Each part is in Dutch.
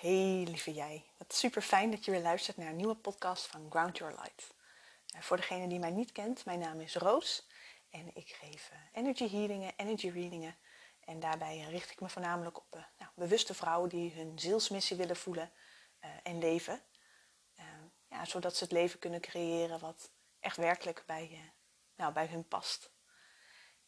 Hey lieve jij, wat super fijn dat je weer luistert naar een nieuwe podcast van Ground Your Light. Uh, voor degene die mij niet kent, mijn naam is Roos en ik geef uh, energy healingen, energy readingen. En daarbij uh, richt ik me voornamelijk op nou, bewuste vrouwen die hun zielsmissie willen voelen en leven. ja, zodat ze het leven kunnen creëren wat echt werkelijk bij, nou, bij hun past.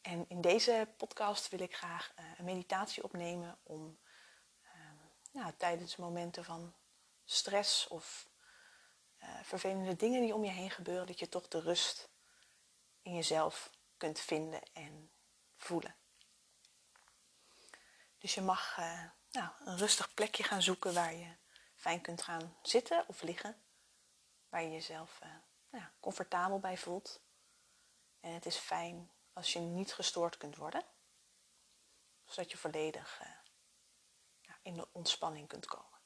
En in deze podcast wil ik graag een meditatie opnemen om tijdens momenten van stress of uh, vervelende dingen die om je heen gebeuren, dat je toch de rust in jezelf kunt vinden en voelen. Dus je mag uh, nou, een rustig plekje gaan zoeken waar je fijn kunt gaan zitten of liggen, waar je jezelf uh, nou, comfortabel bij voelt. En het is fijn als je niet gestoord kunt worden, zodat je volledig in de ontspanning kunt komen.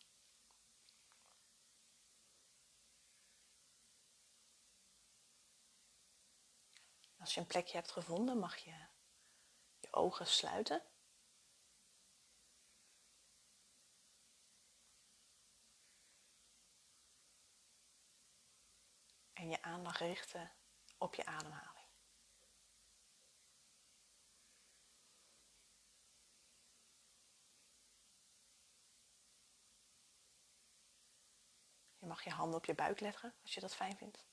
Als je een plekje hebt gevonden, mag je je ogen sluiten. En je aandacht richten op je ademhaling. Je mag je handen op je buik leggen als je dat fijn vindt.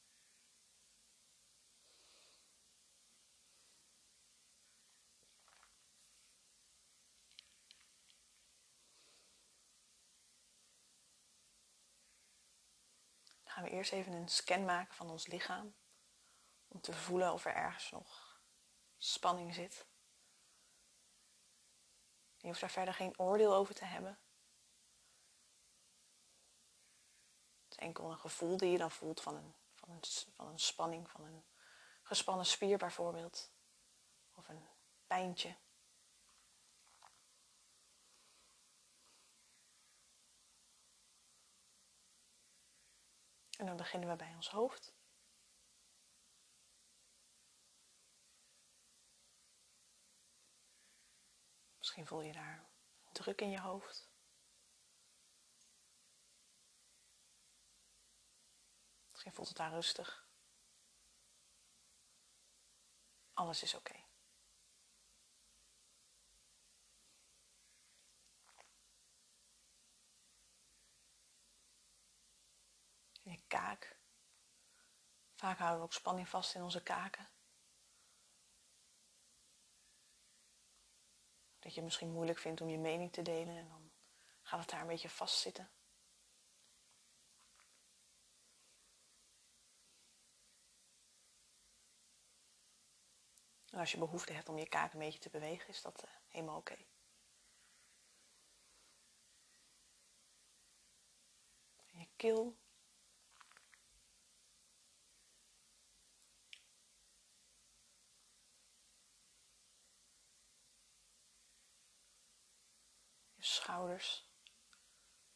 Dan gaan we eerst even een scan maken van ons lichaam. Om te voelen of er ergens nog spanning zit. Je hoeft daar verder geen oordeel over te hebben. Enkel een gevoel die je dan voelt van een, van een, van een spanning, van een gespannen spier bijvoorbeeld. Of een pijntje. En dan beginnen we bij ons hoofd. Misschien voel je daar druk in je hoofd. Misschien voelt het daar rustig. Alles is oké. In je kaak. Vaak houden we ook spanning vast in onze kaken. Dat je het misschien moeilijk vindt om je mening te delen en dan gaat het daar een beetje vastzitten. En als je behoefte hebt om je kaak een beetje te bewegen, is dat uh, helemaal oké. Okay. je keel. Je schouders.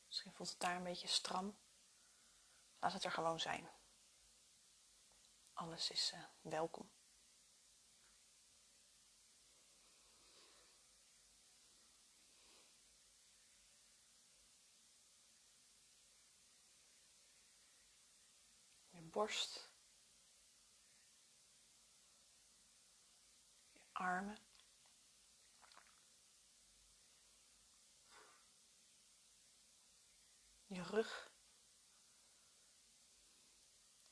Misschien voelt het daar een beetje stram. Laat het er gewoon zijn. Alles is uh, welkom. Borst, je armen. Je rug.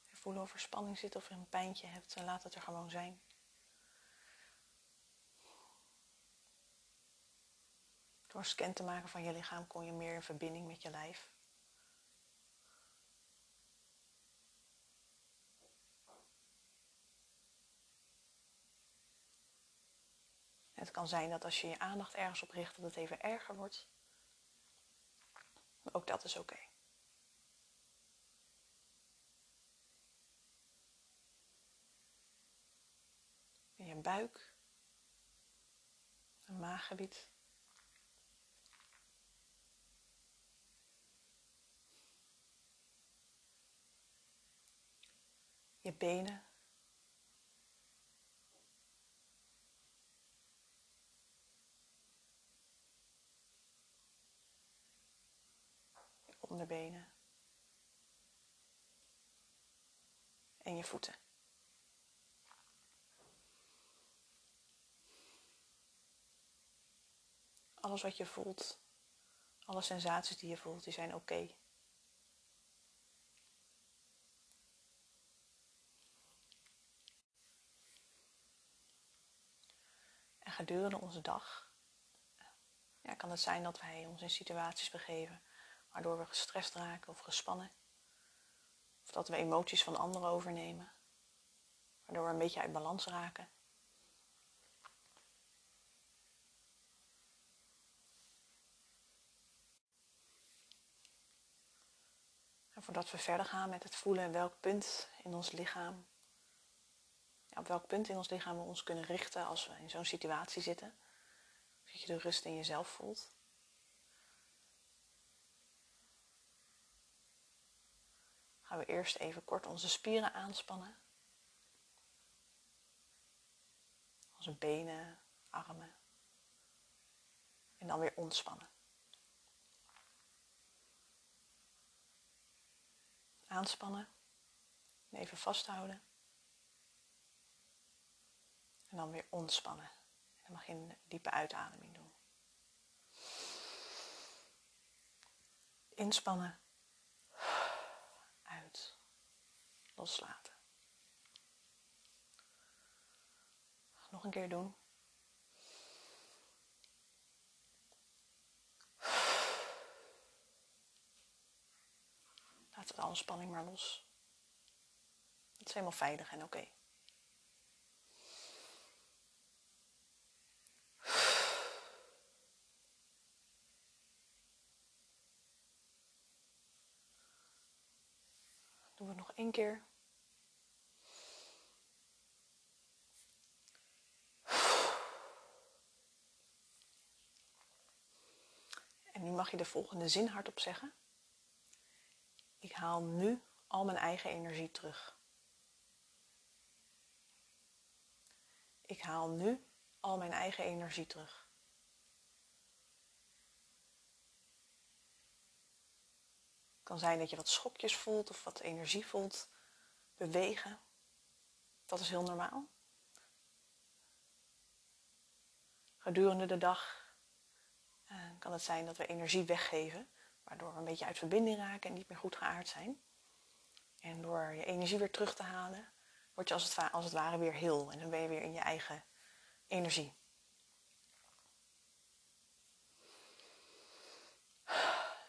Je voelen of er spanning zit of er een pijntje hebt en laat het er gewoon zijn. Door scan te maken van je lichaam kom je meer in verbinding met je lijf. Het kan zijn dat als je je aandacht ergens op richt, dat het even erger wordt. Maar ook dat is oké. Je buik, een maaggebied. Je benen. Onderbenen en je voeten. Alles wat je voelt, alle sensaties die je voelt, die zijn oké. En gedurende onze dag ja, kan het zijn dat wij ons in situaties begeven waardoor we gestrest raken of gespannen. Of dat we emoties van anderen overnemen, waardoor we een beetje uit balans raken. En voordat we verder gaan met het voelen welk punt in ons lichaam, op welk punt in ons lichaam we ons kunnen richten als we in zo'n situatie zitten, dat je de rust in jezelf voelt. We eerst even kort onze spieren aanspannen. Onze benen, armen. En dan weer ontspannen. Aanspannen. En even vasthouden. En dan weer ontspannen. En dan mag je een diepe uitademing doen. Inspannen. Uit. Loslaten. Nog een keer doen. Laat alle spanning maar los. Het is helemaal veilig en oké we nog één keer. En nu mag je de volgende zin hardop zeggen. Ik haal nu al mijn eigen energie terug. Ik haal nu al mijn eigen energie terug. Kan zijn dat je wat schokjes voelt of wat energie voelt bewegen. Dat is heel normaal. Gedurende de dag uh, kan het zijn dat we energie weggeven waardoor we een beetje uit verbinding raken en niet meer goed geaard zijn. En door je energie weer terug te halen, word je als het, als het ware weer heel en dan ben je weer in je eigen energie.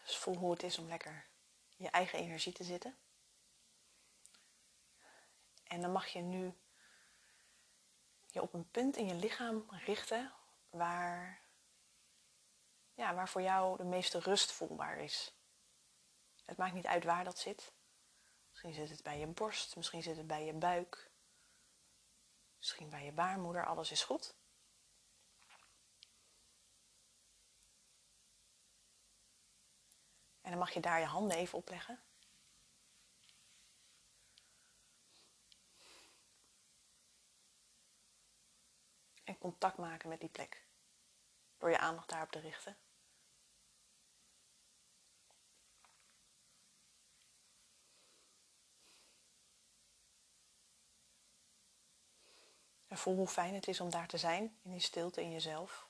Dus voel hoe het is om lekker je eigen energie te zitten. En dan mag je nu je op een punt in je lichaam richten waar ja, waar voor jou de meeste rust voelbaar is. Het maakt niet uit waar dat zit. Misschien zit het bij je borst, misschien zit het bij je buik, misschien bij je baarmoeder, alles is goed. En dan mag je daar je handen even opleggen. En contact maken met die plek. Door je aandacht daarop te richten. En voel hoe fijn het is om daar te zijn, in die stilte in jezelf.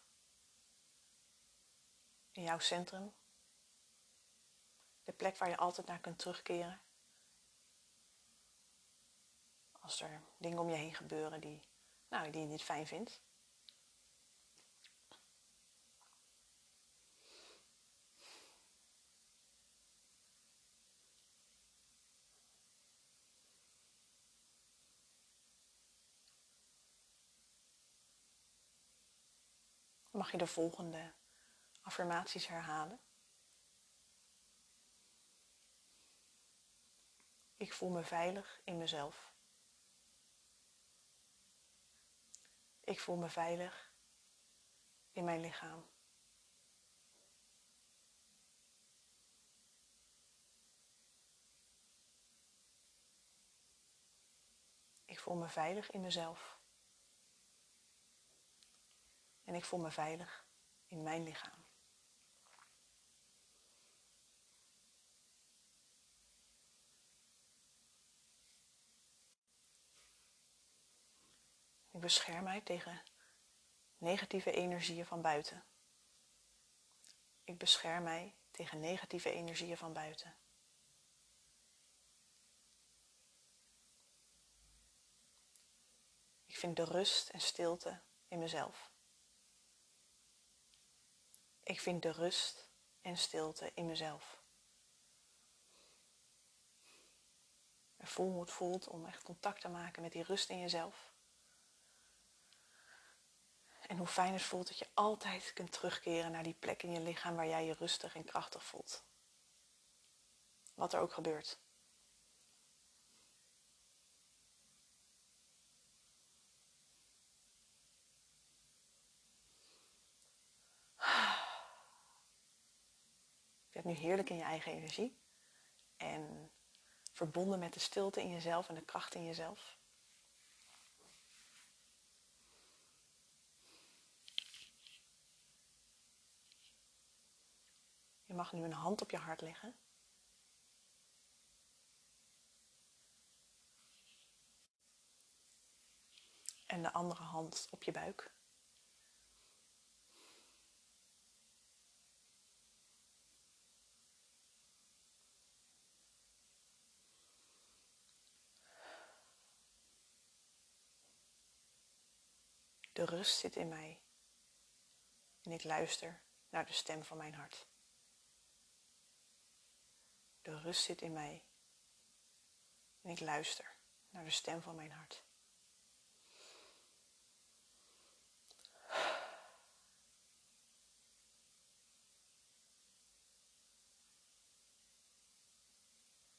In jouw centrum. De plek waar je altijd naar kunt terugkeren. Als er dingen om je heen gebeuren die, nou, die je niet fijn vindt. mag je de volgende affirmaties herhalen. Ik voel me veilig in mezelf. Ik voel me veilig in mijn lichaam. Ik voel me veilig in mezelf. En ik voel me veilig in mijn lichaam. Bescherm mij tegen negatieve energieën van buiten. Ik bescherm mij tegen negatieve energieën van buiten. Ik vind de rust en stilte in mezelf. Ik vind de rust en stilte in mezelf. En voel hoe het voelt om echt contact te maken met die rust in jezelf. En hoe fijn het voelt dat je altijd kunt terugkeren naar die plek in je lichaam waar jij je rustig en krachtig voelt. Wat er ook gebeurt. Je bent nu heerlijk in je eigen energie. En verbonden met de stilte in jezelf en de kracht in jezelf. Mag nu een hand op je hart leggen. En de andere hand op je buik. De rust zit in mij en ik luister naar de stem van mijn hart. De rust zit in mij en ik luister naar de stem van mijn hart.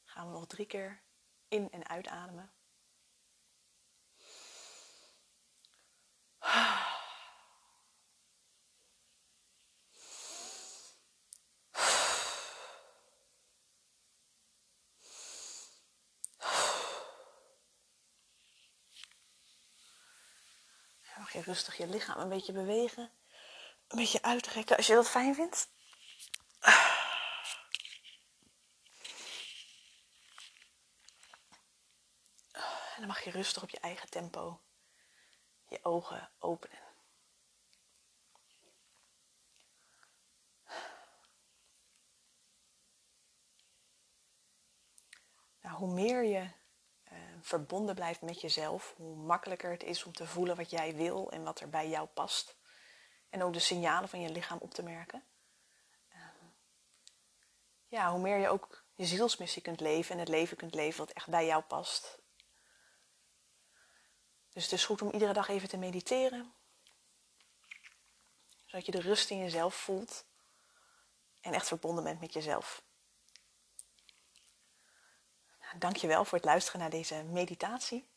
Gaan we nog drie keer in- en uitademen. Mag je rustig je lichaam een beetje bewegen. Een beetje uitrekken als je dat fijn vindt. En dan mag je rustig op je eigen tempo je ogen openen. Nou, hoe meer je verbonden blijft met jezelf, hoe makkelijker het is om te voelen wat jij wil en wat er bij jou past. En ook de signalen van je lichaam op te merken. Ehm, ja, hoe meer je ook je zielsmissie kunt leven en het leven kunt leven wat echt bij jou past. Dus het is goed om iedere dag even te mediteren. Zodat je de rust in jezelf voelt en echt verbonden bent met jezelf. Dankjewel voor het luisteren naar deze meditatie.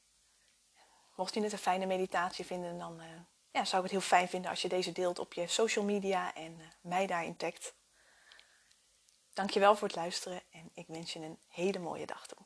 Mocht je het een fijne meditatie vinden, dan uh, ja, zou ik het heel fijn vinden als je deze deelt op je social media en uh, mij daarin tagt. Dankjewel voor het luisteren en ik wens je een hele mooie dag toe.